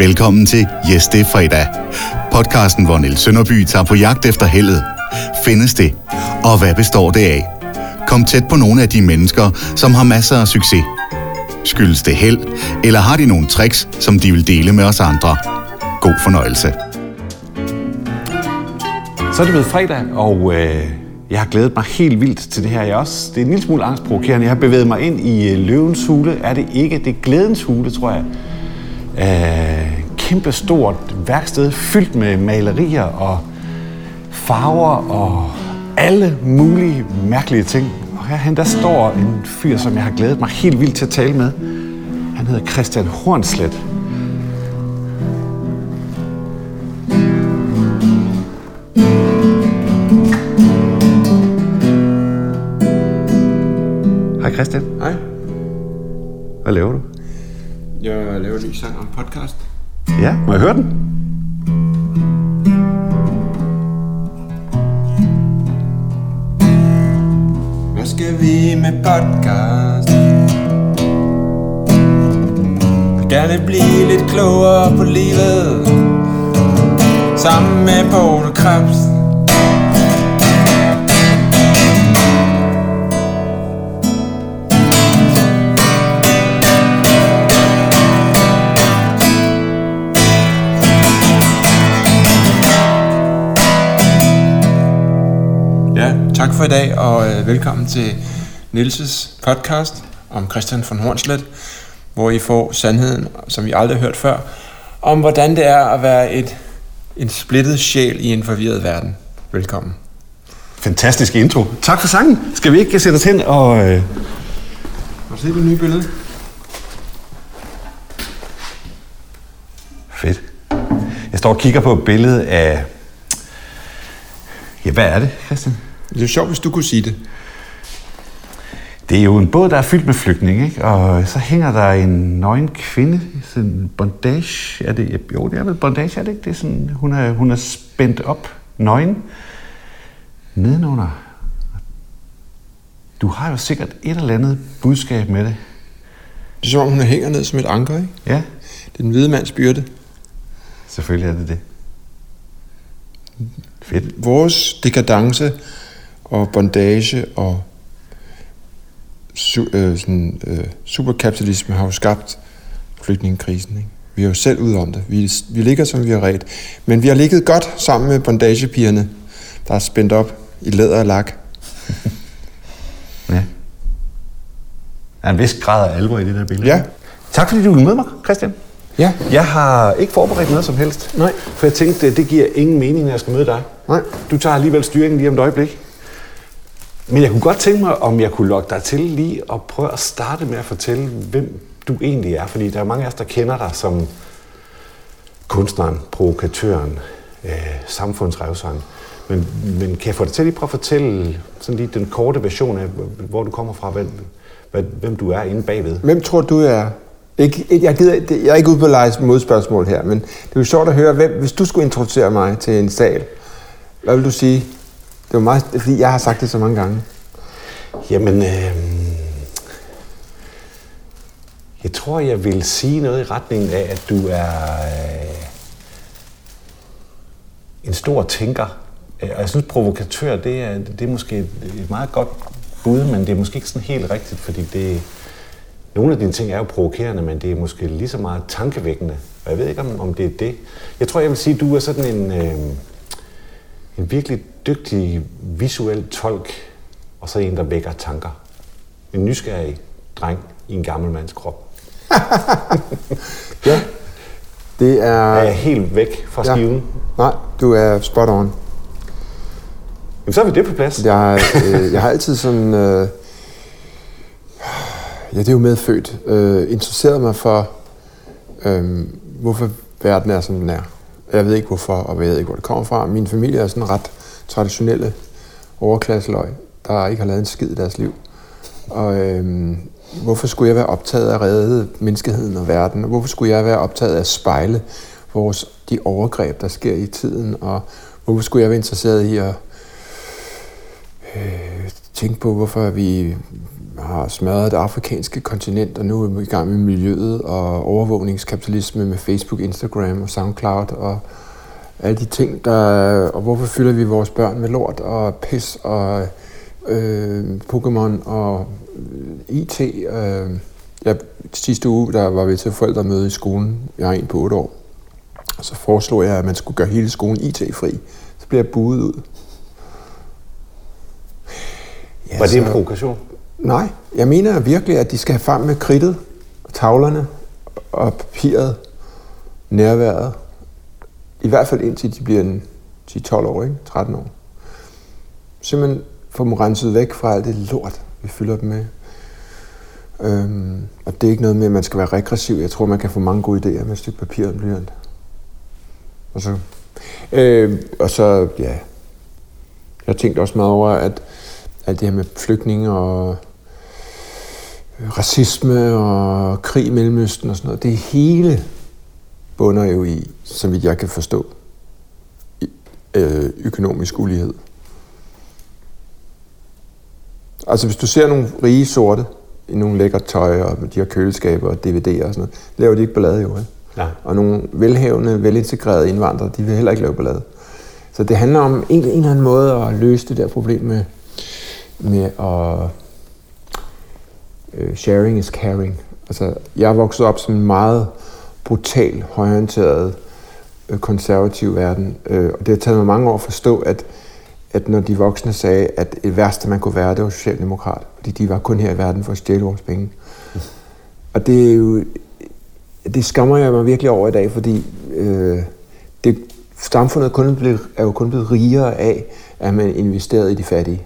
Velkommen til Yes, det er fredag. Podcasten, hvor Niels Sønderby tager på jagt efter heldet. Findes det? Og hvad består det af? Kom tæt på nogle af de mennesker, som har masser af succes. Skyldes det held, eller har de nogle tricks, som de vil dele med os andre? God fornøjelse. Så er det blevet fredag, og øh, jeg har glædet mig helt vildt til det her. Jeg også, det er en lille smule angstprovokerende. Jeg har bevæget mig ind i øh, løvens hule. Er det ikke? Det er glædens hule, tror jeg. Øh, kæmpe stort værksted fyldt med malerier og farver og alle mulige mærkelige ting. Og herhen der står en fyr, som jeg har glædet mig helt vildt til at tale med. Han hedder Christian Hornslet. En ny sang om podcast. Ja, må jeg høre den? Hvad skal vi med podcast? Vil gerne blive lidt klogere på livet Sammen med Poul Krebs tak for i dag, og øh, velkommen til Nilses podcast om Christian von Hornslet, hvor I får sandheden, som vi aldrig har hørt før, om hvordan det er at være et, en splittet sjæl i en forvirret verden. Velkommen. Fantastisk intro. Tak for sangen. Skal vi ikke sætte os hen og... Øh... Du set det nye billede? Fedt. Jeg står og kigger på et billede af... Ja, hvad er det, Christian? Det er sjovt, hvis du kunne sige det. Det er jo en båd, der er fyldt med flygtninge, ikke? Og så hænger der en nøgen kvinde, sådan en bondage, er det, jo, det er vel bondage, er det ikke? Det er sådan, hun er, hun er spændt op, nøgen, nedenunder. Du har jo sikkert et eller andet budskab med det. Det er som om, hun hænger ned som et anker, ikke? Ja, Det er den hvide mands byrde. selvfølgelig er det det. Fedt. Vores dekadence og bondage og su- øh, sådan, øh, superkapitalisme har jo skabt flygtningekrisen. Ikke? Vi er jo selv ude om det. Vi, vi ligger, som vi har ret. Men vi har ligget godt sammen med bondagepigerne, der er spændt op i læder og lak. Ja. Der er en vis grad af alvor i det der billede. Ja. Tak fordi du ville med mig, Christian. Ja. Jeg har ikke forberedt noget som helst. Nej. For jeg tænkte, det giver ingen mening, når jeg skal møde dig. Nej. Du tager alligevel styringen lige om et øjeblik. Men jeg kunne godt tænke mig, om jeg kunne lokke dig til lige at prøve at starte med at fortælle, hvem du egentlig er. Fordi der er mange af os, der kender dig som kunstneren, provokatøren, øh, samfundsrevseren. Men, men kan jeg få dig til lige prøve at fortælle sådan lige den korte version af, hvor du kommer fra, hvem, hvem du er inde bagved? Hvem tror du jeg er? Ikke, jeg, gider, jeg er ikke ude på at lege modspørgsmål her, men det er jo sjovt at høre, hvem, hvis du skulle introducere mig til en sal, hvad vil du sige? Det var meget, fordi jeg har sagt det så mange gange. Jamen, øh, jeg tror, jeg vil sige noget i retningen af, at du er øh, en stor tænker. Øh, og jeg synes, provokatør, det er, det er måske et, et meget godt bud, men det er måske ikke sådan helt rigtigt, fordi det, nogle af dine ting er jo provokerende, men det er måske lige så meget tankevækkende. Og jeg ved ikke, om, om det er det. Jeg tror, jeg vil sige, at du er sådan en, øh, en virkelig dygtig visuel tolk, og så en, der vækker tanker. En nysgerrig dreng i en gammel mands krop. Ja, det er... Er jeg helt væk fra Ja. skiven? Nej, du er spot on. Jamen, så er vi det på plads. Jeg, øh, jeg har altid sådan... Øh, ja, det er jo medfødt. Øh, interesseret mig for, øh, hvorfor verden er, som den er. Jeg ved ikke hvorfor, og jeg ved ikke, hvor det kommer fra. Min familie er sådan ret traditionelle overklasseløg, der ikke har lavet en skid i deres liv. Og øhm, hvorfor skulle jeg være optaget af at redde menneskeheden og verden? Hvorfor skulle jeg være optaget af at spejle vores, de overgreb, der sker i tiden? Og hvorfor skulle jeg være interesseret i at øh, tænke på, hvorfor vi har smadret det afrikanske kontinent, og nu er vi i gang med miljøet og overvågningskapitalisme med Facebook, Instagram og SoundCloud og alle de ting, der... Og hvorfor fylder vi vores børn med lort og pis og øh, Pokémon og IT? Øh, ja, sidste uge, der var vi til forældremøde i skolen. Jeg har en på 8 år. Og så foreslog jeg, at man skulle gøre hele skolen IT-fri. Så bliver jeg buet ud. Ja, var det en provokation? Nej, jeg mener virkelig, at de skal have frem med kridtet, og tavlerne og papiret, nærværet. I hvert fald indtil de bliver en 10-12 år, ikke? 13 år. Simpelthen få dem renset væk fra alt det lort, vi fylder dem med. Øhm, og det er ikke noget med, at man skal være regressiv. Jeg tror, man kan få mange gode idéer med et stykke papir og blyant. Og så, øh, og så, ja, jeg tænkte også meget over, at alt det her med flygtninge og racisme og krig i Mellemøsten og sådan noget, det hele bunder jo i, som vidt jeg kan forstå, øh, økonomisk ulighed. Altså hvis du ser nogle rige sorte i nogle lækre tøj og de har køleskaber og DVD'er og sådan noget, laver de ikke ballade jo. Ikke? Ja. Og nogle velhavende, velintegrerede indvandrere, de vil heller ikke lave ballade. Så det handler om en, en eller anden måde at løse det der problem med, med at uh, sharing is caring. Altså, jeg vokset op som en meget brutal, højorienteret, øh, konservativ verden. Øh, og det har taget mig mange år at forstå, at, at når de voksne sagde, at det værste, man kunne være, det var socialdemokrat. Fordi de var kun her i verden for at stjæle vores penge. Mm. Og det er jo... Det skammer jeg mig virkelig over i dag, fordi øh, det, samfundet kun blevet, er jo kun blevet rigere af, at man investeret i de fattige.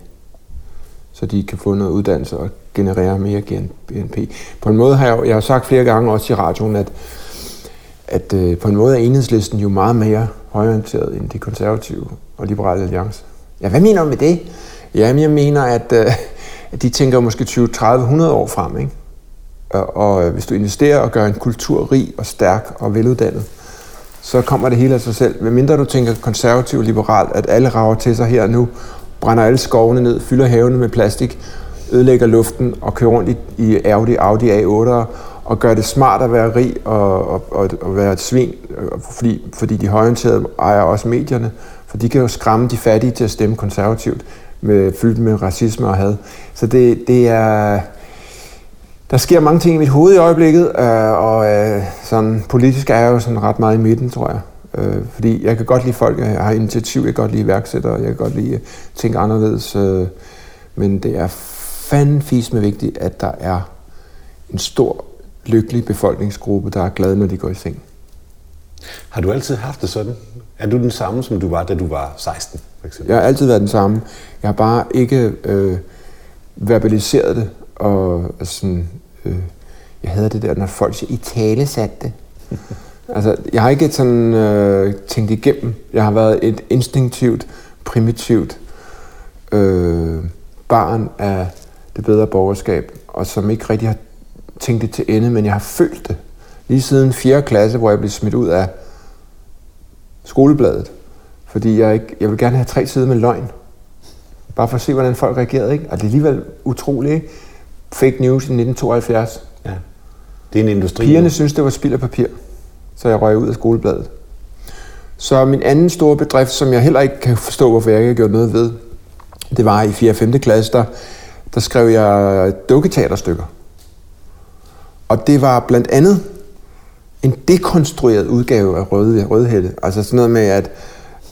Så de kan få noget uddannelse og generere mere BNP. På en måde har jeg, jeg har sagt flere gange også i radioen, at, at øh, på en måde er enhedslisten jo meget mere højorienteret end de konservative og liberale alliance. Ja, hvad mener du med det? Jamen, jeg mener, at, øh, at de tænker måske 20, 30, 100 år frem, ikke? Og, og øh, hvis du investerer og gør en kultur rig og stærk og veluddannet, så kommer det hele af sig selv. Hvad mindre du tænker konservativ og liberalt, at alle rager til sig her nu, brænder alle skovene ned, fylder havene med plastik, ødelægger luften og kører rundt i, i Audi, Audi A8'er og gør det smart at være rig og, og, og, og være et svin, øh, fordi, fordi de højorienterede ejer også medierne, for de kan jo skræmme de fattige til at stemme konservativt, med, fyldt med racisme og had. Så det, det er... Der sker mange ting i mit hoved i øjeblikket, øh, og øh, sådan, politisk er jeg jo sådan ret meget i midten, tror jeg. Øh, fordi jeg kan godt lide folk, jeg har initiativ, jeg kan godt lide iværksættere, jeg kan godt lide øh, at tænke anderledes. Øh, men det er fandme med vigtigt, at der er en stor, lykkelig befolkningsgruppe, der er glade, når de går i seng. Har du altid haft det sådan? Er du den samme, som du var, da du var 16, for eksempel? Jeg har altid været den samme. Jeg har bare ikke øh, verbaliseret det, og sådan, øh, jeg havde det der, når folk siger, i tale satte det. altså, jeg har ikke sådan øh, tænkt igennem. Jeg har været et instinktivt, primitivt øh, barn af det bedre borgerskab, og som ikke rigtig har tænkt det til ende, men jeg har følt det. Lige siden 4. klasse, hvor jeg blev smidt ud af skolebladet, fordi jeg, ikke, jeg vil gerne have tre sider med løgn. Bare for at se, hvordan folk reagerede. Ikke? Og det er alligevel utroligt. Ikke? Fake news i 1972. Ja. Det er en industri. Pigerne synes, det var spild af papir, så jeg røg ud af skolebladet. Så min anden store bedrift, som jeg heller ikke kan forstå, hvorfor jeg ikke har gjort noget ved, det var i 4. og 5. klasse, der, der skrev jeg dukketeaterstykker. Og det var blandt andet en dekonstrueret udgave af Røde, Rødhætte. Altså sådan noget med, at,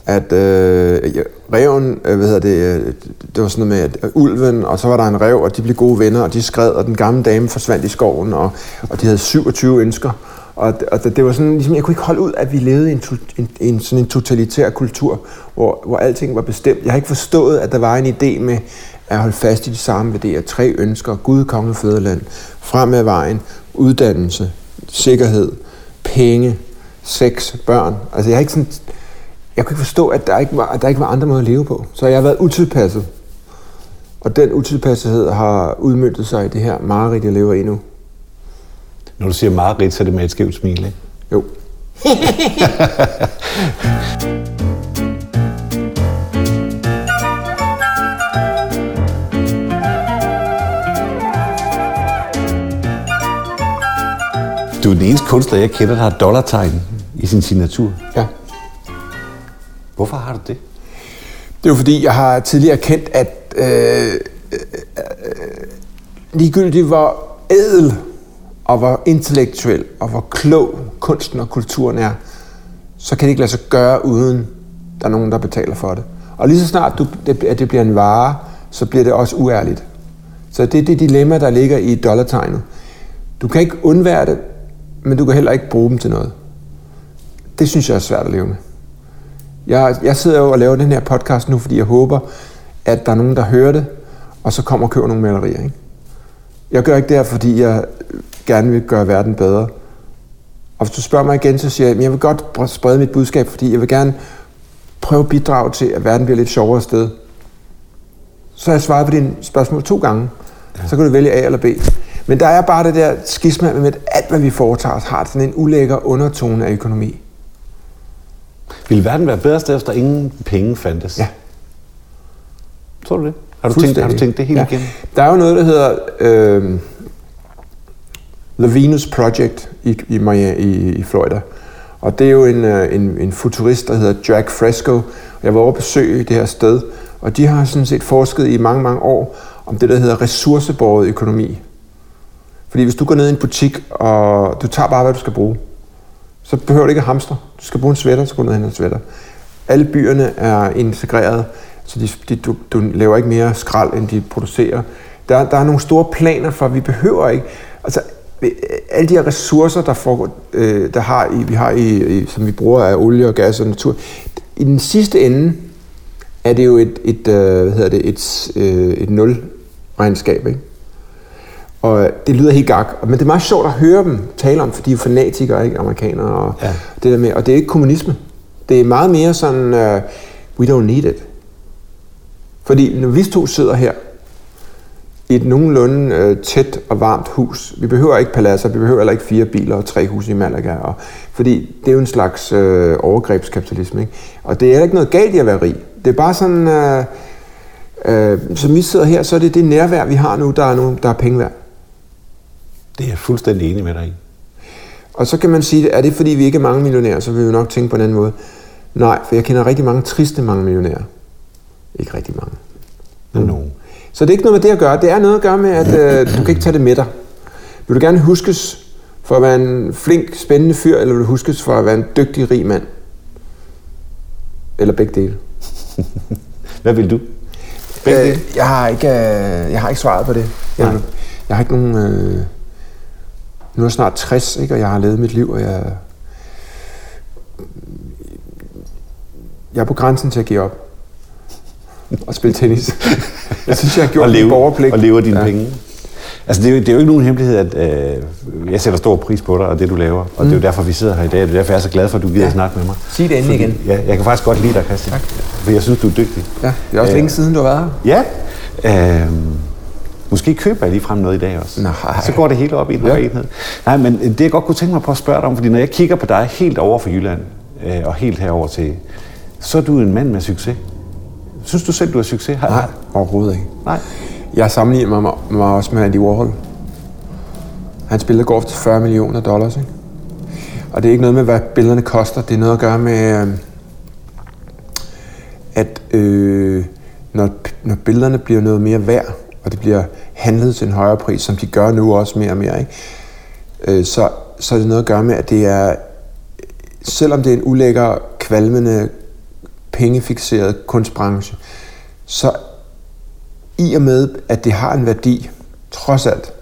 at øh, reven, øh, hvad hedder det, øh, det var sådan noget med, at øh, ulven, og så var der en rev, og de blev gode venner, og de skred, og den gamle dame forsvandt i skoven, og, og de havde 27 ønsker. Og, og det var sådan, ligesom, jeg kunne ikke holde ud, at vi levede i en, en, en, sådan en totalitær kultur, hvor, hvor alting var bestemt. Jeg har ikke forstået, at der var en idé med at holde fast i de samme værdier. Tre ønsker, Gud, konge, fædreland, frem af vejen, uddannelse, sikkerhed, penge, sex, børn. Altså jeg har ikke sådan, jeg kunne ikke forstå, at der ikke var, at der ikke var andre måder at leve på. Så jeg har været utilpasset. Og den utilpassethed har udmyndtet sig i det her mareridt, jeg lever i nu. Når du siger mareridt, så er det med et skævt smil, ikke? Jo. Du er den eneste kunstner, jeg kender, der har dollartegn i sin signatur. Ja. Hvorfor har du det? Det er jo fordi, jeg har tidligere kendt, at øh, øh, øh, ligegyldigt hvor ædel og hvor intellektuel og hvor klog kunsten og kulturen er, så kan det ikke lade sig gøre, uden der er nogen, der betaler for det. Og lige så snart du, det, at det bliver en vare, så bliver det også uærligt. Så det er det dilemma, der ligger i dollartegnet. Du kan ikke undvære det, men du kan heller ikke bruge dem til noget. Det synes jeg er svært at leve med. Jeg, jeg sidder jo og laver den her podcast nu, fordi jeg håber, at der er nogen, der hører det, og så kommer og køber nogle malerier. Ikke? Jeg gør ikke det her, fordi jeg gerne vil gøre verden bedre. Og hvis du spørger mig igen, så siger jeg, at jeg vil godt sprede mit budskab, fordi jeg vil gerne prøve at bidrage til, at verden bliver lidt sjovere sted. Så har jeg svaret på dine spørgsmål to gange. Så kan du vælge A eller B. Men der er bare det der skisma med, at alt, hvad vi foretager os, har sådan en ulækker undertone af økonomi. Vil verden være bedre sted, efter ingen penge fandtes? Ja. Tror du det? Har du, tænkt, har du tænkt det helt ja. igennem? Der er jo noget, der hedder øh, The Venus Project i, i, i, i Florida. Og det er jo en, øh, en, en futurist, der hedder Jack Fresco. Jeg var over at besøge det her sted, og de har sådan set forsket i mange, mange år om det, der hedder ressourcebåret økonomi. Fordi hvis du går ned i en butik, og du tager bare, hvad du skal bruge, så behøver du ikke at hamstre. Du skal bruge en sweater, så går du ned og en sweater. Alle byerne er integreret, så de, de, du, du laver ikke mere skrald, end de producerer. Der, der er nogle store planer for, at vi behøver ikke... Altså, alle de her ressourcer, der, foregår, øh, der har i, vi har i, i, som vi bruger af olie og gas og natur, i den sidste ende er det jo et, et, øh, hvad hedder det, et, øh, et nul-regnskab, ikke? Og det lyder helt gak, men det er meget sjovt at høre dem tale om, for de er fanatikere, ikke? Amerikanere og ja. det der med, og det er ikke kommunisme. Det er meget mere sådan, uh, we don't need it. Fordi når vi to sidder her, i et nogenlunde øh, tæt og varmt hus. Vi behøver ikke paladser, vi behøver heller ikke fire biler og tre huse i Malaga. Og, fordi det er jo en slags øh, overgrebskapitalisme. Ikke? Og det er ikke noget galt i at være rig. Det er bare sådan, øh, øh, som vi sidder her, så er det det nærvær, vi har nu, der er, nu, der er penge værd. Det er jeg fuldstændig enig med dig i. Og så kan man sige, er det fordi vi ikke er mange millionærer, så vil vi nok tænke på en anden måde. Nej, for jeg kender rigtig mange triste mange millionærer. Ikke rigtig mange. Men nogen. Så det er ikke noget med det at gøre. Det er noget at gøre med, at øh, du kan ikke tage det med dig. Vil du gerne huskes for at være en flink, spændende fyr, eller vil du huskes for at være en dygtig, rig mand? Eller begge dele. Hvad vil du? øh, jeg, har ikke, øh, jeg har ikke svaret på det. Jeg, jeg har ikke nogen... Øh, nu er jeg snart 60, ikke, og jeg har levet mit liv, og jeg... Jeg er på grænsen til at give op og spille tennis. jeg synes, jeg har gjort og leve, borgerpligt. Og lever dine ja. penge. Altså, det er, jo, det er jo ikke nogen hemmelighed, at øh, jeg sætter stor pris på dig og det, du laver. Og mm. det er jo mm. derfor, vi sidder her i dag. Det er derfor, jeg er så glad for, at du gider ja. at snakke med mig. Sig det endelig igen. Ja, jeg kan faktisk godt lide dig, Christian. Tak. For jeg synes, du er dygtig. Ja, det er også øh, længe siden, du har været her. Ja. Øh, Måske køber jeg frem noget i dag også. Nej. Så går det hele op i en ja. enhed. Nej, men det jeg godt kunne tænke mig på at spørge dig om, fordi når jeg kigger på dig helt over for Jylland, øh, og helt herover til, så er du en mand med succes. Synes du selv, du har succes? Har, Nej, overhovedet ikke. Nej. Jeg sammenligner mig, mig også med Andy Warhol. Hans billeder går til 40 millioner dollars, ikke? Og det er ikke noget med, hvad billederne koster. Det er noget at gøre med, øh, at øh, når, når billederne bliver noget mere værd, og det bliver handlet til en højere pris, som de gør nu også mere og mere, ikke? Øh, så, så er det noget at gøre med, at det er, selvom det er en ulækker, kvalmende, pengefixeret kunstbranche, så i og med, at det har en værdi, trods alt,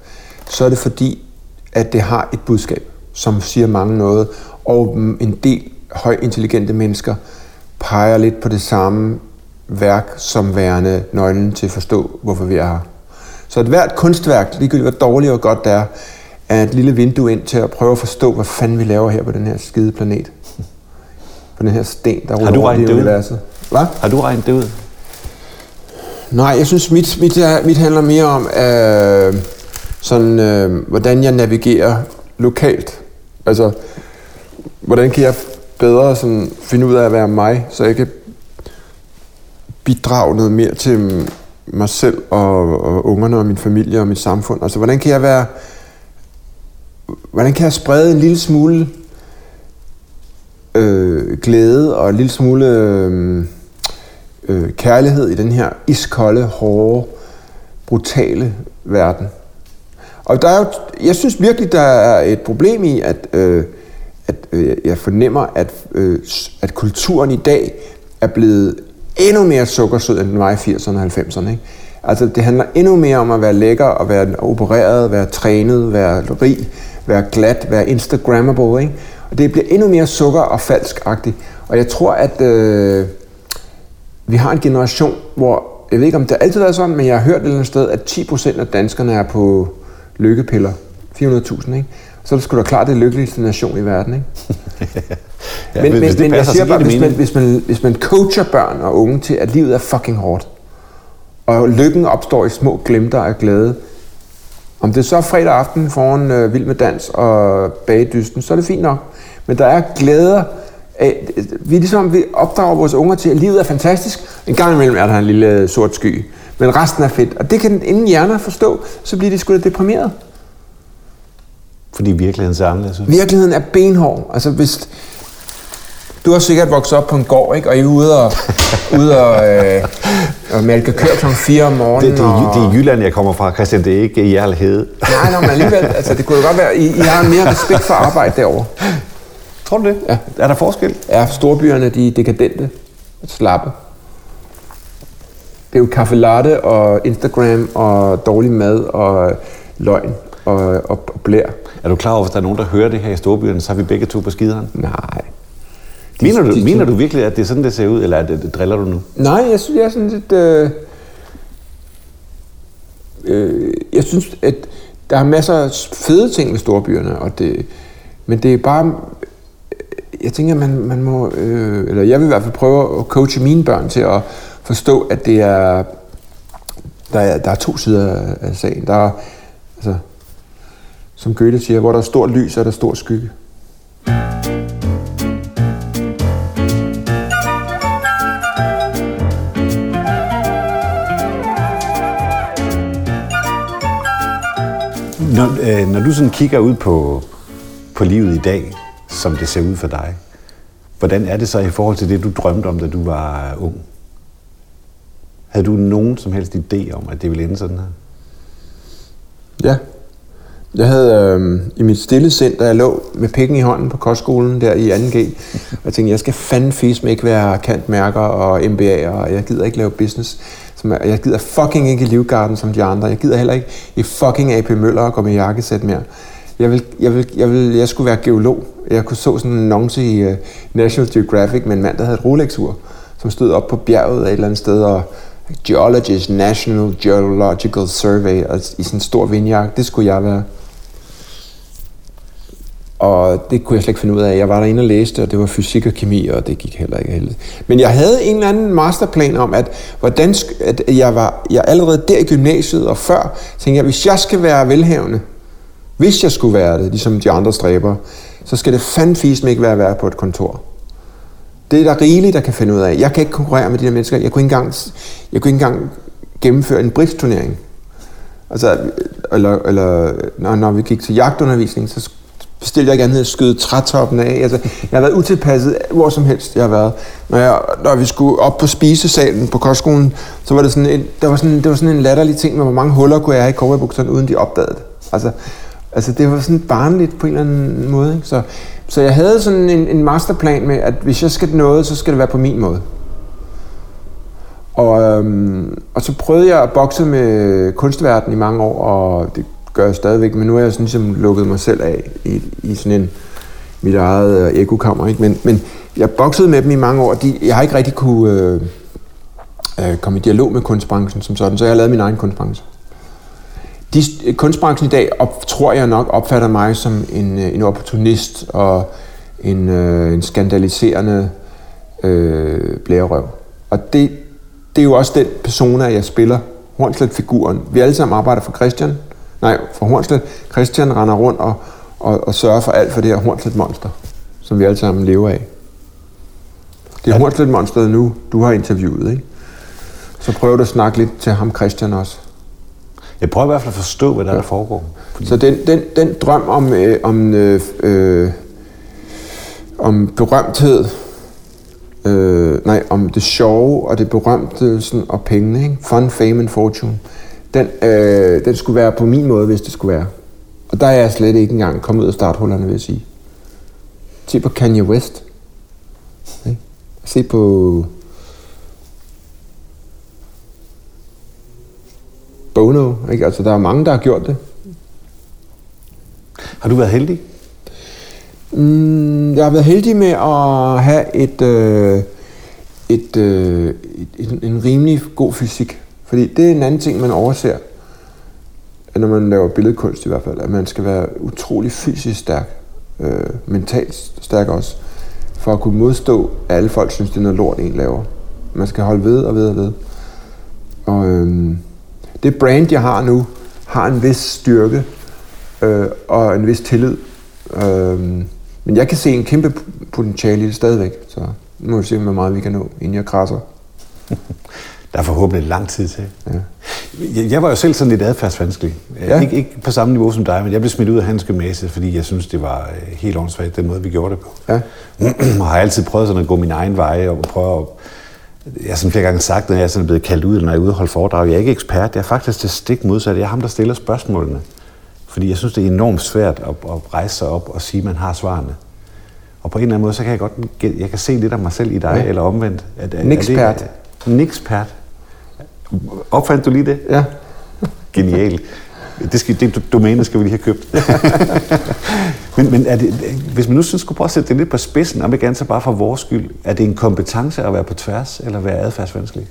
så er det fordi, at det har et budskab, som siger mange noget, og en del højintelligente mennesker peger lidt på det samme værk som værende nøglen til at forstå, hvorfor vi er her. Så et hvert kunstværk, ligegyldigt hvor dårligt og godt det er, er et lille vindue ind til at prøve at forstå, hvad fanden vi laver her på den her skide planet. På den her sten, der ruller rundt i universet. Hvad? Har du regnet det ud? Nej, jeg synes, mit, mit, mit handler mere om, øh, sådan, øh, hvordan jeg navigerer lokalt. Altså, hvordan kan jeg bedre sådan, finde ud af at være mig, så jeg kan bidrage noget mere til mig selv og, og ungerne og min familie og mit samfund. Altså, hvordan kan jeg være... hvordan kan jeg sprede en lille smule øh, glæde og en lille smule øh, øh, kærlighed i den her iskolde, hårde, brutale verden. Og der er jo, jeg synes virkelig, der er et problem i, at, øh, at øh, jeg fornemmer, at, øh, at kulturen i dag er blevet endnu mere sukkersød, end den var i 80'erne og 90'erne. Ikke? Altså, det handler endnu mere om at være lækker og være opereret, være trænet, være rig, være glat, være instagrammable. Ikke? Og det bliver endnu mere sukker- og falskagtigt. Og jeg tror, at øh, vi har en generation, hvor, jeg ved ikke om det altid har været sådan, men jeg har hørt et eller andet sted, at 10% af danskerne er på lykkepiller. 400.000, ikke? Så er det sgu da klart det lykkeligste nation i verden, ikke? Ja, men hvis- men, hvis det men jeg passer, siger bare, hvis man, hvis, man, hvis man coacher børn og unge til, at livet er fucking hårdt, og lykken opstår i små glimter af glæde, om det så er fredag aften foran øh, Vild med Dans og Bagedysten, så er det fint nok. Men der er glæder af, vi er ligesom, vi opdrager vores unger til, at livet er fantastisk. En gang imellem er der en lille øh, sort sky, men resten er fedt. Og det kan ingen hjerner forstå, så bliver de sgu da deprimeret. Fordi virkeligheden er anderledes. ud. Virkeligheden er benhård. Altså hvis... Du har sikkert vokset op på en gård, ikke? Og I er ude og, ude og, øh, og mælke køer kl. 4 om morgenen. Det, det, er, og... Det er Jylland, jeg kommer fra, Christian. Det er ikke i Hede. Nej, nej, men alligevel, altså, det kunne jo godt være, I, I har mere respekt for arbejde derovre. Tror du det? Ja. Er der forskel? Ja, storbyerne, de er dekadente og slappe. Det er jo kaffe latte og Instagram og dårlig mad og løgn og, og, og blær. Er du klar over, hvis der er nogen, der hører det her i storbyerne, så er vi begge to på skideren? Nej. Mener du, de- mener du virkelig, at det er sådan, det ser ud, eller er det, driller du nu? Nej, jeg synes, jeg er sådan lidt... Øh, øh, jeg synes, at der er masser af fede ting med storbyerne, og det, men det er bare... Jeg tænker, man, man må... Øh, eller jeg vil i hvert fald prøve at coache mine børn til at forstå, at det er... Der er, der er to sider af- af sagen. Der er, altså, som Goethe siger, hvor der er stort lys, er der stor skygge. Når, øh, når du sådan kigger ud på, på livet i dag, som det ser ud for dig, hvordan er det så i forhold til det, du drømte om, da du var ung? Havde du nogen som helst idé om, at det ville ende sådan her? Ja. Jeg havde øh, i mit stille sind, da jeg lå med pikken i hånden på kostskolen der i 2G, og jeg tænkte, jeg skal fandme fisk med ikke være kantmærker og MBA'er, og jeg gider ikke lave business. Som jeg, jeg gider fucking ikke i Livgarden som de andre. Jeg gider heller ikke i fucking AP Møller og gå med jakkesæt mere. Jeg, vil, jeg, vil, jeg, vil, jeg skulle være geolog. Jeg kunne så sådan en annonce i uh, National Geographic med en mand, der havde et Rolex-ur, som stod op på bjerget af et eller andet sted, og Geologist National Geological Survey, og, i sådan en stor vindjakke. Det skulle jeg være. Og det kunne jeg slet ikke finde ud af. Jeg var derinde og læste, og det var fysik og kemi, og det gik heller ikke heldigt. Men jeg havde en eller anden masterplan om, at, hvordan, at jeg var jeg allerede der i gymnasiet og før, tænkte jeg, hvis jeg skal være velhavende, hvis jeg skulle være det, ligesom de andre stræber, så skal det fandme ikke være at være på et kontor. Det er der rigeligt, der kan finde ud af. Jeg kan ikke konkurrere med de der mennesker. Jeg kunne ikke engang, jeg kunne ikke engang gennemføre en bridge-turnering. Altså, eller, eller når, når vi gik til jagtundervisning, så stille, jeg gerne havde skyde trætoppen af. Altså, jeg har været utilpasset hvor som helst, jeg har været. Når, jeg, når vi skulle op på spisesalen på kostskolen, så var det sådan en, der var sådan, det var sådan en latterlig ting med, hvor mange huller kunne jeg have i cowboybukserne, uden de opdagede det. Altså, altså, det var sådan barnligt på en eller anden måde. Ikke? Så, så jeg havde sådan en, en masterplan med, at hvis jeg skal noget, så skal det være på min måde. Og, øhm, og så prøvede jeg at bokse med kunstverdenen i mange år, og det gør jeg stadigvæk, men nu er jeg sådan ligesom lukket mig selv af i, i sådan en mit eget øh, ekokammer. Ikke? Men, men jeg boksede med dem i mange år, de, jeg har ikke rigtig kunne øh, øh, komme i dialog med kunstbranchen som sådan, så jeg har lavet min egen kunstbranche. De, øh, kunstbranchen i dag op, tror jeg nok opfatter mig som en, øh, en opportunist og en, øh, en skandaliserende øh, blærerøv. Og det, det er jo også den persona, jeg spiller. Hornslet-figuren. Vi alle sammen arbejder for Christian. Nej, for Hornslet. Christian render rundt og, og, og sørger for alt for det her Hornslet-monster, som vi alle sammen lever af. Det er Hornslet-monsteret nu, du har interviewet, ikke? Så prøv at snakke lidt til ham Christian også. Jeg prøver i hvert fald at forstå, hvad der, ja. der foregår. Fordi... Så den, den, den drøm om, øh, om, øh, øh, om berømthed, øh, nej, om det sjove og det berømte sådan, og pengene, ikke? fun, fame and fortune, den, øh, den skulle være på min måde, hvis det skulle være. Og der er jeg slet ikke engang kommet ud af starthullerne, vil jeg sige. Se på Kanye West. Se på Bono. Ikke? Altså, der er mange, der har gjort det. Har du været heldig? Mm, jeg har været heldig med at have et, øh, et, øh, et, en, en rimelig god fysik. Fordi det er en anden ting, man overser, når man laver billedkunst i hvert fald, at man skal være utrolig fysisk stærk, øh, mentalt stærk også, for at kunne modstå, at alle folk synes, det er noget lort, en laver. Man skal holde ved og ved og ved. Og øh, det brand, jeg har nu, har en vis styrke øh, og en vis tillid. Øh, men jeg kan se en kæmpe potentiale i det stadigvæk, så nu må vi se, hvor meget vi kan nå, inden jeg krasser. Der er forhåbentlig lang tid til. Ja. Jeg, jeg var jo selv sådan lidt adfærdsvanskelig. Ja. Ikke, ikke på samme niveau som dig, men jeg blev smidt ud af hans gymnasie, fordi jeg synes, det var øh, helt åndssvagt, den måde, vi gjorde det på. Ja. og har altid prøvet sådan at gå min egen vej og prøve at jeg har sådan flere gange sagt, når jeg er sådan blevet kaldt ud, når jeg er holde foredrag, jeg er ikke ekspert, jeg er faktisk til stik modsat. Jeg er ham, der stiller spørgsmålene. Fordi jeg synes, det er enormt svært at, at rejse sig op og sige, at man har svarene. Og på en eller anden måde, så kan jeg godt jeg kan se lidt af mig selv i dig, ja. eller omvendt. At, en ekspert. En ekspert. Opfandt du lige det? Ja. Genial. Det, skal, det domæne skal vi lige have købt. men men er det, hvis man nu synes, skulle prøve at sætte det lidt på spidsen, om ikke andet så bare for vores skyld, er det en kompetence at være på tværs, eller være adfærdsvanskelig?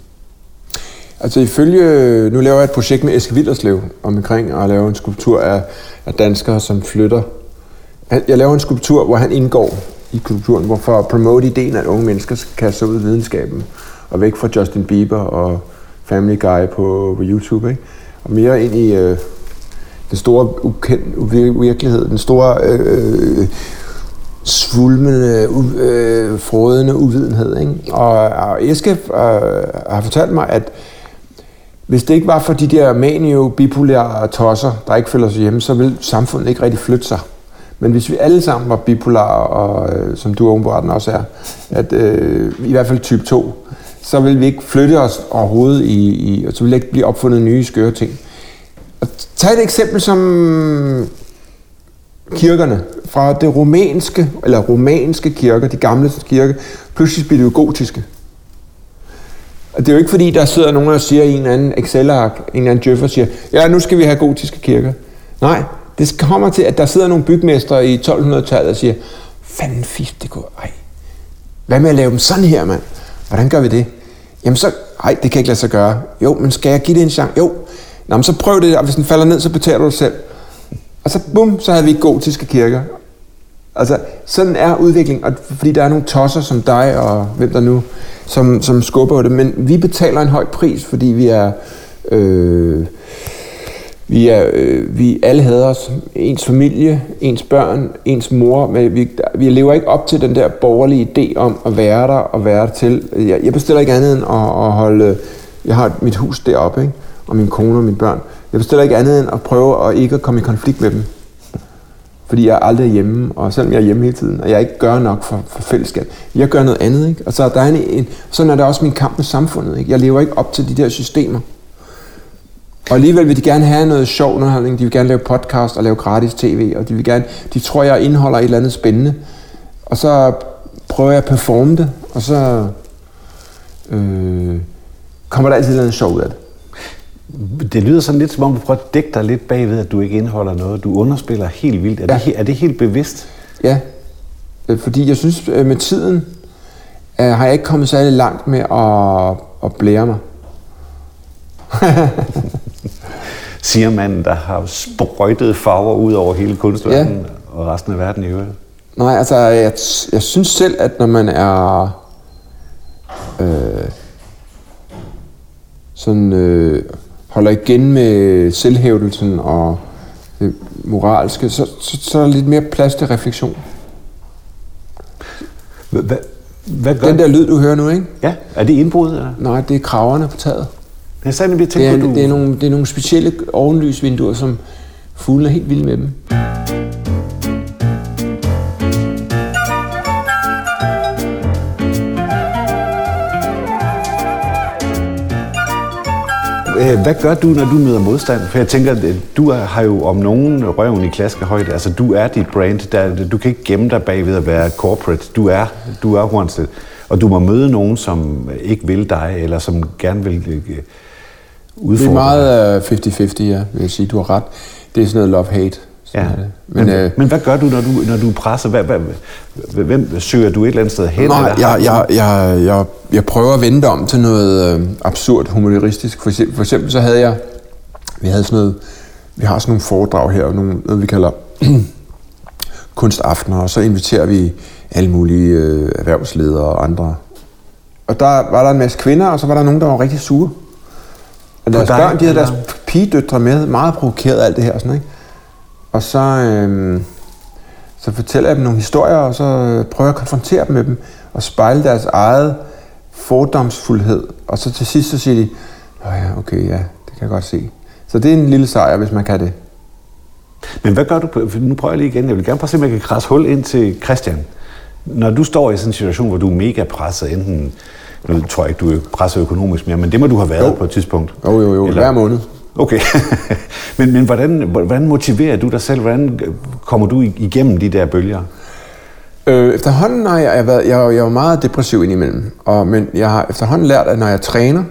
Altså ifølge, nu laver jeg et projekt med Eske Villerslev omkring at lave en skulptur af, af danskere, som flytter. Jeg laver en skulptur, hvor han indgår i kulturen, hvor for at promote ideen, at unge mennesker kan kaste ud i videnskaben og væk fra Justin Bieber og Family Guy på, på YouTube, ikke? og mere ind i øh, den store ukendt, virkelighed, den store øh, svulmende, øh, frådende uvidenhed. Ikke? Og, og Eske øh, har fortalt mig, at hvis det ikke var for de der manio bipolære tosser, der ikke føler sig hjemme, så ville samfundet ikke rigtig flytte sig. Men hvis vi alle sammen var bipolare, og øh, som du åbenbart også er, at øh, i hvert fald type 2, så vil vi ikke flytte os overhovedet i, i og så vil ikke blive opfundet nye skøre ting. Og tag et eksempel som kirkerne fra det romanske, eller romanske kirker, de gamle kirker, pludselig bliver det jo gotiske. Og det er jo ikke fordi, der sidder nogen og siger i en eller anden Excel-ark, en eller anden djøffer siger, ja, nu skal vi have gotiske kirker. Nej, det kommer til, at der sidder nogle bygmestre i 1200-tallet og siger, fanden fisk, det går, ej. Hvad med at lave dem sådan her, mand? Hvordan gør vi det? Jamen så, nej, det kan ikke lade sig gøre. Jo, men skal jeg give det en chance? Jo. Nå, men så prøv det, og hvis den falder ned, så betaler du det selv. Og så bum, så havde vi gotiske kirker. Altså, sådan er udviklingen, og fordi der er nogle tosser som dig og hvem der nu, som, som skubber det. Men vi betaler en høj pris, fordi vi er... Øh, vi, er, øh, vi alle hader os. Ens familie, ens børn, ens mor. Men vi, vi lever ikke op til den der borgerlige idé om at være der og være der til. Jeg, jeg bestiller ikke andet end at, at holde... Jeg har mit hus deroppe, ikke? og min kone og mine børn. Jeg bestiller ikke andet end at prøve at ikke at komme i konflikt med dem. Fordi jeg er hjemme, og selvom jeg er hjemme hele tiden, og jeg ikke gør nok for, for fællesskab. Jeg gør noget andet, ikke? Og så der er en, en, sådan er der også min kamp med samfundet, ikke? Jeg lever ikke op til de der systemer. Og alligevel vil de gerne have noget sjov underholdning. De vil gerne lave podcast og lave gratis tv. Og de vil gerne, de tror, jeg indeholder et eller andet spændende. Og så prøver jeg at performe det, og så øh, kommer der altid et eller andet sjov ud af det. Det lyder sådan lidt, som om du prøver at dække dig lidt bagved, at du ikke indeholder noget. Du underspiller helt vildt. Er, ja. det, er det helt bevidst? Ja, øh, fordi jeg synes, øh, med tiden øh, har jeg ikke kommet særlig langt med at, at blære mig. Siger manden, der har sprøjtet farver ud over hele kunstverdenen ja. og resten af verden i øvrigt. Nej, altså jeg, jeg synes selv, at når man er øh, sådan øh, holder igen med selvhævdelsen og det moralske, så, så, så er der lidt mere plads til refleksion. Hvad, hvad gør Den der lyd, du hører nu, ikke? Ja, er det indbrud? Eller? Nej, det er kraverne på taget. Jeg sagde nemlig, jeg Det er, på, du... det, er nogle, det er nogle specielle ovenlysvinduer, som fuglene er helt vilde med dem. Øh, Hvad gør du, når du møder modstand? For jeg tænker, at du har jo om nogen røven i klaskehøjde. Altså, du er dit brand. Der, du kan ikke gemme dig bag ved at være corporate. Du er, du er Hornstedt. Og du må møde nogen, som ikke vil dig, eller som gerne vil øh, Det er meget øh, 50-50, ja, vil jeg sige. Du har ret. Det er sådan noget love-hate. Ja. Men, Men, øh, men hvad gør du, når du, når du er presset? Hvad, hvad, hvem søger du et eller andet sted hen? Nej, eller jeg, jeg, jeg, jeg, jeg prøver at vende det om til noget øh, absurd humoristisk. For eksempel, for eksempel så havde jeg, vi havde sådan noget, vi har sådan nogle foredrag her, nogle, noget vi kalder kunstaftener, og så inviterer vi alle mulige øh, erhvervsledere og andre. Og der var der en masse kvinder, og så var der nogen, der var rigtig sure. Og deres dig, børn, de havde deres pigedøtre med, meget provokeret af alt det her. Sådan, ikke? Og så, øh, så fortæller jeg dem nogle historier, og så øh, prøver jeg at konfrontere dem med dem, og spejle deres eget fordomsfuldhed. Og så til sidst, så siger de, Nå ja, okay, ja, det kan jeg godt se. Så det er en lille sejr, hvis man kan det. Men hvad gør du? på- Nu prøver jeg lige igen. Jeg vil gerne prøve at se, om jeg kan krasse hul ind til Christian. Når du står i sådan en situation, hvor du er mega presset, enten, nu tror jeg ikke, du er presset økonomisk mere, men det må du have været Jo. på et tidspunkt. Jo, jo, jo, Eller- hver måned. Okay. men men hvordan, hvordan motiverer du dig selv? Hvordan kommer du igennem de der bølger? Øh, efterhånden har jeg, jeg, været, jeg, jeg var meget depressiv indimellem, og, men jeg har efterhånden lært, at når jeg træner,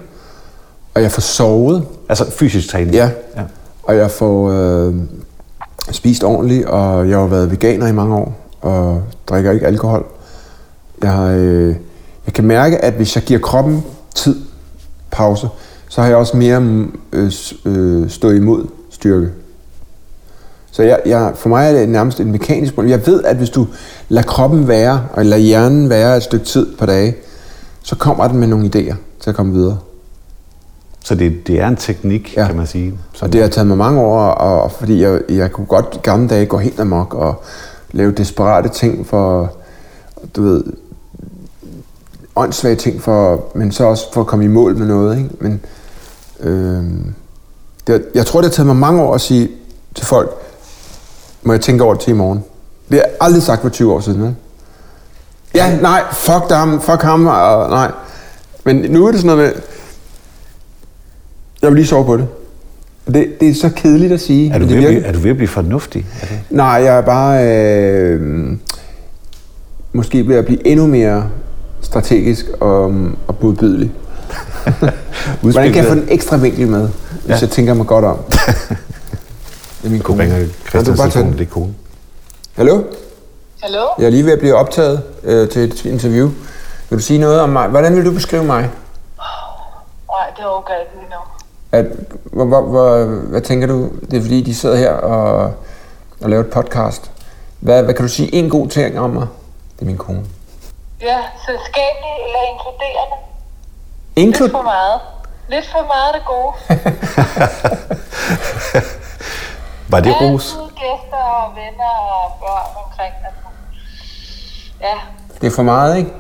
og jeg får sovet, Altså fysisk træning? Ja. ja. og jeg får øh, spist ordentligt, og jeg har været veganer i mange år, og drikker ikke alkohol. Jeg, har, øh, jeg kan mærke, at hvis jeg giver kroppen tid, pause, så har jeg også mere øh, øh, stå imod styrke. Så jeg, jeg, for mig er det nærmest en mekanisk problem. Jeg ved, at hvis du lader kroppen være, og lader hjernen være et stykke tid på dage, så kommer den med nogle idéer til at komme videre. Så det, det er en teknik, ja. Kan man sige. Og det har taget mig mange år, og, og fordi jeg, jeg kunne godt gamle dage gå helt amok og lave desperate ting for, du ved, åndssvage ting for, men så også for at komme i mål med noget, ikke? Men øh, det, jeg tror, det har taget mig mange år at sige til folk, må jeg tænke over det til i morgen. Det har jeg aldrig sagt for 20 år siden, ikke? Ja, nej, fuck ham, fuck ham, og nej. Men nu er det sådan noget med, jeg vil lige sove på det. Det, det er så kedeligt at sige. Er du, ved at blive, er du ved at blive fornuftig? Det? Nej, jeg er bare øh, måske ved at blive endnu mere strategisk og, og modbydelig. Hvordan kan jeg få den ekstra vinkel med, hvis Ja. jeg tænker mig godt om? det er min kone. ringer Christians bare tage telefon, den. det er kone. Hallo? Hallo? Jeg er lige ved at blive optaget øh, til et interview. Vil du sige noget om mig? Hvordan vil du beskrive mig? Nej, det overgår jeg ikke lige nu. At, hvor, hvor, hvor, hvad tænker du? Det er fordi, de sidder her og, og laver et podcast. Hvad, hvad kan du sige en god ting om mig? Det er min kone. Ja, selskabelig eller inkluderende. Lidt Inklud for meget. Lidt for meget det gode. Var det ros? Altid gæster og venner og børn omkring. Altså. Ja, Det er for meget, ikke?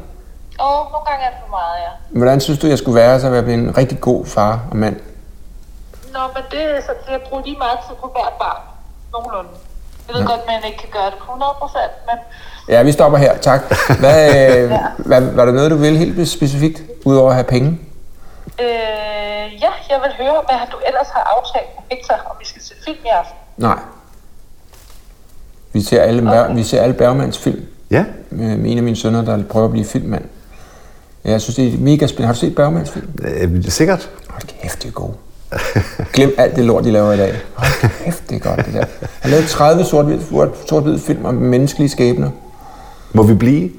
og nogle gange er det for meget, ja. Hvordan synes du, jeg skulle være, så være en rigtig god far og mand? Nå, men det er så til at bruge lige meget tid på hvert barn. Nogenlunde. Jeg ved ja. godt, at man ikke kan gøre det på 100 procent, men Ja, vi stopper her. Tak. Hvad, øh, hvad, var der noget, du ville helt specifikt, udover at have penge? øh, ja, jeg vil høre, hvad du ellers har aftalt med Victor, om vi skal se film i aften. Nej. Vi ser alle, okay. vi ser alle Bergmans film. Ja. Med en af mine sønner, der prøver at blive filmmand. Ja, Jeg synes, det er mega spændende. Har du set Bergmans film? Øh, sikkert. Hold kæft, det er god. Glem alt det lort, de laver i dag. Hold kæft, det er godt, det der. Han lavet 30 sort-hvid sort film om menneskelige skæbner. Må vi blive?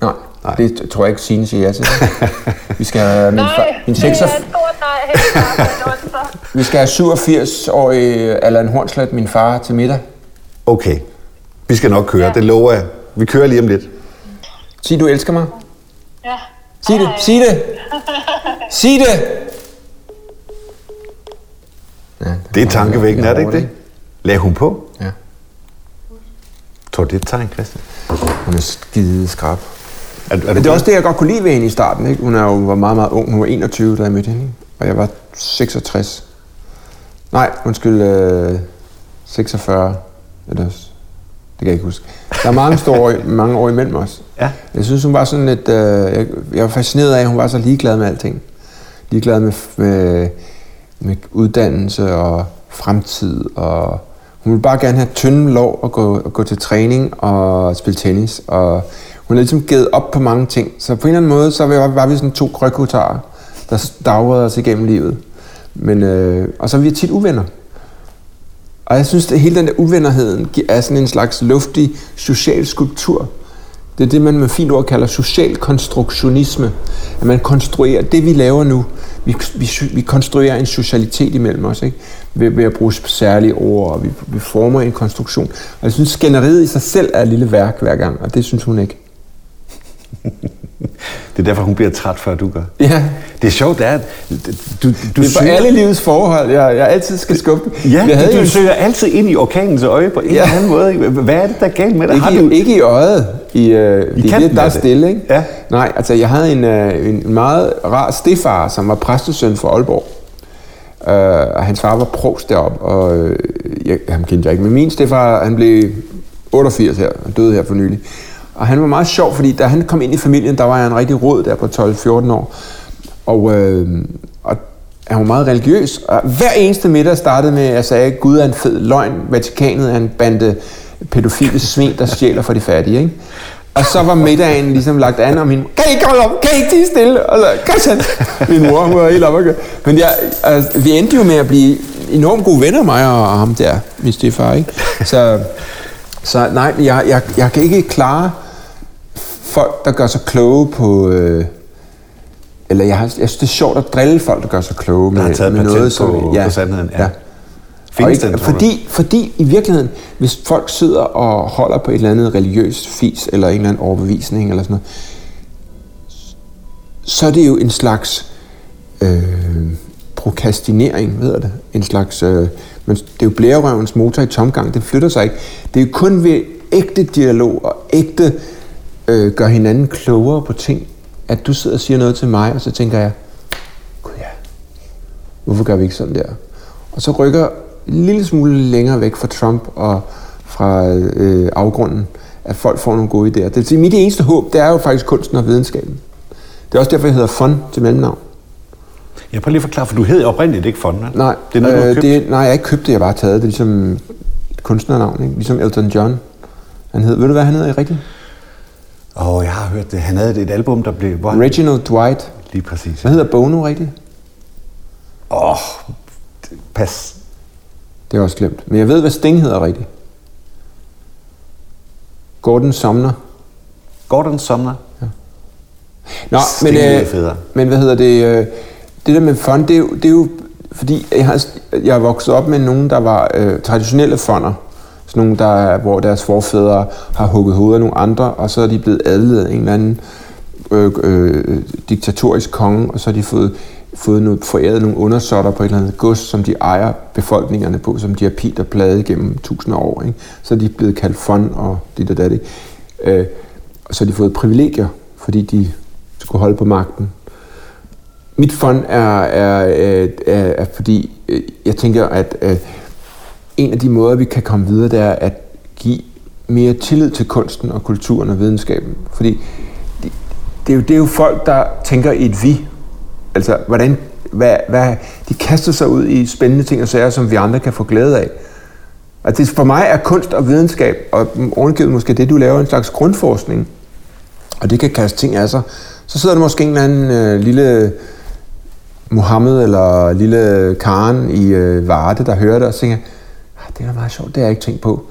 Nej, Nej. Det tror jeg ikke, Signe siger ja til. Vi skal have min, Nej, far, min det er 6, et stort nej helt klart. Det var så. vi skal have 87-årig Allan Hornslet, min far, til middag. Okay. Vi skal nok køre, Ja. det lover jeg. Vi kører lige om lidt. Sig, du elsker mig. Ja. Sig det, sig det. Sig det. Ja, Det er tankevækkende, er det ikke det? Lagde hun på? Ja. Tror du, det er et tegn, Christian? Hun er skide skrab. Er, er det er også det, jeg godt kunne lide ved hende i starten. Ikke? Hun er jo var meget, meget ung. Hun var 21, da jeg mødte hende. og jeg var 66. Nej, undskyld, øh, 46. Eller, det kan jeg ikke huske. Der er mange, store år, mange år imellem os. Ja. Jeg synes, hun var sådan lidt... Øh, jeg, jeg var fascineret af, at hun var så ligeglad med alting. Ligeglad med, med, med uddannelse og fremtid. Og hun ville bare gerne have tynde lov og gå, og gå til træning og spille tennis. Og hun havde ligesom givet op på mange ting. Så på en eller anden måde, så var, var vi sådan to krøkutarer, der dagrede os igennem livet. Men, øh, og så er vi tit uvenner. Og jeg synes, at hele den der uvennerheden er sådan en slags luftig social skulptur. Det er det, man med fint ord kalder social konstruktionisme. At man konstruerer det, vi laver nu. Vi, vi, vi konstruerer en socialitet imellem os, ikke? Ved, ved at bruge særlige ord, og vi, vi former en konstruktion. Og jeg synes, skænderiet i sig selv er et lille værk hver gang, og det synes hun ikke. Det er derfor, hun bliver træt, før du gør. Ja. Det er sjovt, det er, at du, du Det er for søger- alle livets forhold, jeg, jeg altid skal skubbe. Ja, jeg havde du jo søger altid ind i orkanens øje på en Ja. eller anden måde. ikke? Hvad er det, der er galt med dig? Har Ikke, du... i, ikke i øjet. I, øh, det er det, der er stille, ikke? Ja. Nej, altså jeg havde en, øh, en meget rar stefar, som var præstesøn for Aalborg. Øh, og hans far var provst deroppe, og øh, jeg, ham kendte jeg ikke. Men min stefar, han blev 88 her, han døde her for nylig. Og han var meget sjov, fordi da han kom ind i familien, der var jeg en rigtig råd der på 12-14 år. Og, øh, og han var meget religiøs. Og hver eneste middag startede med, at jeg sagde, at Gud er en fed løgn. Vatikanet er en bande pædofile svin, der stjæler for de fattige. Ikke? Og så var middagen ligesom lagt an, og min kan I ikke holde op, kan I ikke tige stille? Og så, Christian, min mor, hun var helt op at. Men jeg, altså, vi endte jo med at blive enormt gode venner, mig og ham der, min stefar, ikke? Så, så nej, jeg, jeg, jeg kan ikke klare folk, der gør sig kloge på... Øh, eller jeg, har, jeg synes, det er sjovt at drille folk, der gør sig kloge med, taget med noget, som... på- på sandheden, ja. ja. Findes ikke, den, fordi, fordi i virkeligheden, hvis folk sidder og holder på et eller andet religiøst fis, eller en eller anden overbevisning, eller sådan noget, så er det jo en slags øh, prokrastinering, ved det. En slags, øh, men det er jo blærerøvens motor i tomgang, det flytter sig ikke. Det er jo kun ved ægte dialog og ægte øh, gør hinanden klogere på ting, at du sidder og siger noget til mig, og så tænker jeg, gud ja, hvorfor gør vi ikke sådan der? Og så rykker en lille smule længere væk fra Trump og fra øh, afgrunden, at folk får nogle gode idéer. Det vil sige, mit eneste håb, det er jo faktisk kunsten og videnskaben. Det er også derfor, jeg hedder Fun til mellemnavn. Jeg prøver lige at forklare, for du hed oprindeligt ikke Fond, vel? Nej, Det er noget, du har øh, købt. det, nej, jeg har ikke købt det, jeg bare taget det. Ligesom et kunstnernavn, ikke? Ligesom Elton John. Han hed, ved du hvad han hedder rigtigt? Oh, jeg har hørt det. Han havde et album, der blev... Hvor... Reginald Dwight. Lige præcis. Hvad hedder Bono rigtigt? Åh, oh, pas. Det er også glemt. Men jeg ved, hvad Sting hedder rigtigt. Gordon Sumner. Gordon Sumner. Nå, Sting men, øh, federe. men hvad hedder det? Øh, det der med fond, det er jo, det er jo fordi, jeg har, jeg er vokset op med nogen, der var øh, traditionelle fonder. Sådan nogle, der, hvor deres forfædre har hugget hovedet af nogle andre, og så er de blevet adlet af en eller anden øh, øh, diktatorisk konge, og så har de fået, fået noget, foræret nogle undersåtter på et eller andet gods, som de ejer befolkningerne på, som de har pilt og pladet gennem tusinder af år. Ikke? Så er de blevet kaldt fond og dit og dat. ikke? Øh, og så har de fået privilegier, fordi de skulle holde på magten. Mit fond er, er, er, er, er fordi, øh, jeg tænker, at øh, en af de måder, vi kan komme videre, det er at give mere tillid til kunsten og kulturen og videnskaben. Fordi det, det, er, jo, det er jo folk, der tænker i et vi. Altså, hvordan, hvad, hvad, de kaster sig ud i spændende ting og sager, som vi andre kan få glæde af. Og det, for mig er kunst og videnskab, og ovengivet måske det, du laver, en slags grundforskning. Og det kan kaste ting af sig. Så sidder der måske en eller anden øh, lille Mohammed eller lille Karen i øh, Varde, der hører det og tænker, det er da meget sjovt, det har jeg ikke tænkt på.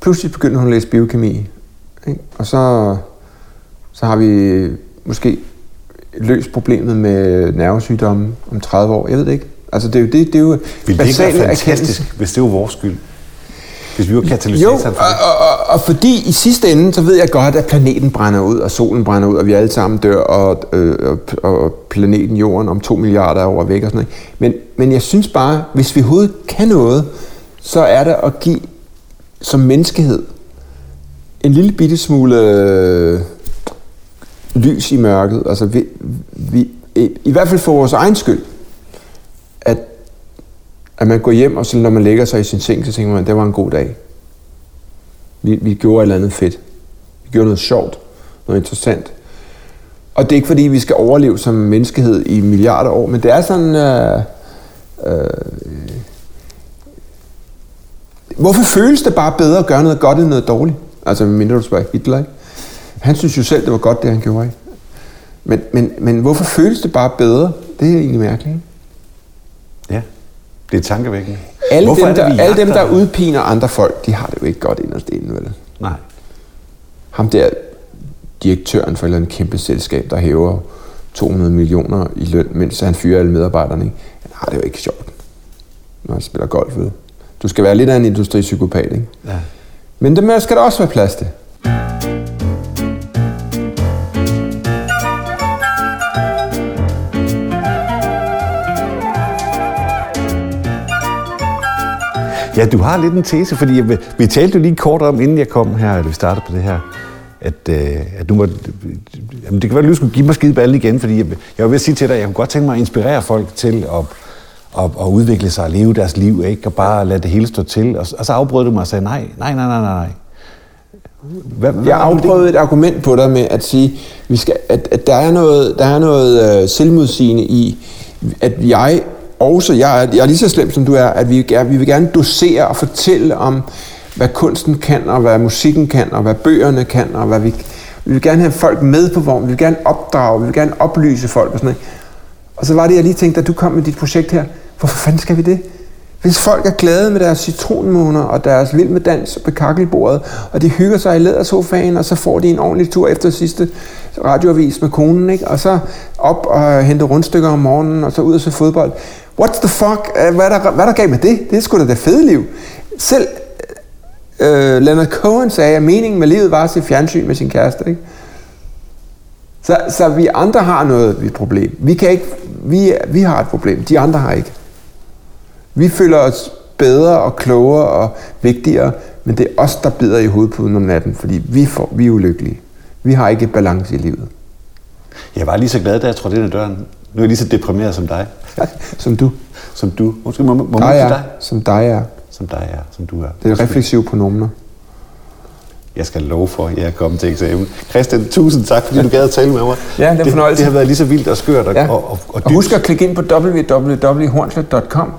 Pludselig begynder hun at læse biokemi. Ikke? Og så, så har vi måske løst problemet med nervesygdomme om 30 år. Jeg ved det ikke. Altså det er jo, det, det er jo Ville det ikke være erkendelse. fantastisk, hvis det var vores skyld? Hvis vi var Jo, katalysatoren for det? og, og, og fordi i sidste ende, så ved jeg godt, at planeten brænder ud, og solen brænder ud, og vi alle sammen dør, og, øh, og, og planeten Jorden om to milliarder år er væk og sådan noget. Men, men jeg synes bare, hvis vi overhovedet kan noget, så er det at give som menneskehed en lille bitte smule øh, lys i mørket. Altså vi, vi, i, i hvert fald for vores egen skyld. At at man går hjem, og så når man lægger sig i sin seng, så tænker man, det var en god dag. Vi, vi gjorde et eller andet fedt. Vi gjorde noget sjovt, noget interessant. Og det er ikke fordi, vi skal overleve som menneskehed i milliarder år, men det er sådan... Øh, øh, hvorfor føles det bare bedre at gøre noget godt end noget dårligt? Altså, mindre du spørger Hitler, ikke? Han synes jo selv, det var godt, det han gjorde, ikke? Men, men, men hvorfor føles det bare bedre? Det er egentlig mærkeligt, ikke? Ja, det er tankevækkende. Alle, Hvorfor dem, er det, der, vi alle dem, der udpiner andre folk, de har det jo ikke godt inderst inde, vel? Nej. Ham der, direktøren for et eller andet kæmpe selskab, der hæver 200 millioner i løn, mens han fyrer alle medarbejderne, ikke? han har det jo ikke sjovt, når han spiller golf. Ved. Du skal være lidt af en industripsykopat, ikke? Ja. Men det skal der også være plads til. Ja, du har lidt en tese, fordi jeg, vi talte jo lige kort om, inden jeg kom her, eller vi startede på det her, at, øh, at nu var, jamen det kan være, at du skulle give mig skideballen igen, fordi jeg, jeg var ved at sige til dig, at jeg kunne godt tænke mig at inspirere folk til at, at, at udvikle sig og leve deres liv, ikke? og bare lade det hele stå til. Og, og så afbrød du mig og sagde, nej, nej, nej, nej, nej. Hvad, hvad Jeg afprøvede et argument på dig med at sige, vi skal, at, at der er noget, der er noget øh, selvmodsigende i, at jeg også, jeg er, jeg er lige så slem som du er, at vi, er, vi vil gerne dosere og fortælle om, hvad kunsten kan, og hvad musikken kan, og hvad bøgerne kan, og hvad vi, vi vil gerne have folk med på vognen, vi vil gerne opdrage, vi vil gerne oplyse folk og sådan noget. Og så var det, jeg lige tænkte, at du kom med dit projekt her. Hvorfor fanden skal vi det? Hvis folk er glade med deres citronmåner og deres vild med dans på kakkelbordet, og de hygger sig i lædersofaen, og så får de en ordentlig tur efter sidste radioavis med konen, ikke? og så op og hente rundstykker om morgenen, og så ud og se fodbold. What the fuck? Øh, hvad er der, hvad er der galt med det? Det er sgu da det fede liv. Selv øh, Leonard Cohen sagde, at meningen med livet var at se fjernsyn med sin kæreste. Ikke? Så, så vi andre har noget et problem. Vi, kan ikke, vi, vi har et problem, de andre har ikke. Vi føler os bedre og klogere og vigtigere, men det er os, der bider i hovedpuden om natten, fordi vi, får, vi er ulykkelige. Vi har ikke balance i livet. Jeg var lige så glad, da jeg trådte ind ad døren. Nu er jeg lige så deprimeret som dig. Som du. Som du. Undskyld, må, må Dig man er, dig? som dig er. Som dig er, som du er. Det er refleksive pronomener. Jeg skal love for, at jeg er kommet til eksamen. Christian, tusind tak, fordi du gad at tale med mig. Ja, det er det, det har været lige så vildt og skørt og, Ja. og, og, og Og dybt. husk at klikke ind på www.hornslet.com.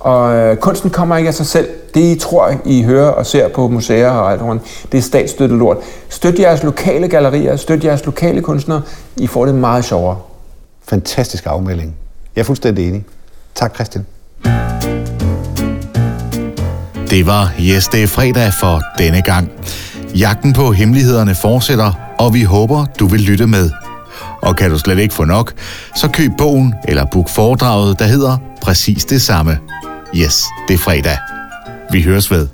Og øh, kunsten kommer ikke af sig selv. Det I tror, I hører og ser på museer og alt rundt, det er statsstøttet lort. Støt jeres lokale gallerier, støt jeres lokale kunstnere. I får det meget sjovere. Fantastisk afmelding. Jeg er fuldstændig enig. Tak, Christian. Det var Yes, det er fredag for denne gang. Jagten på hemmelighederne fortsætter, og vi håber, du vil lytte med. Og kan du slet ikke få nok, så køb bogen eller book foredraget, der hedder præcis det samme. Yes, det er fredag. Vi høres ved.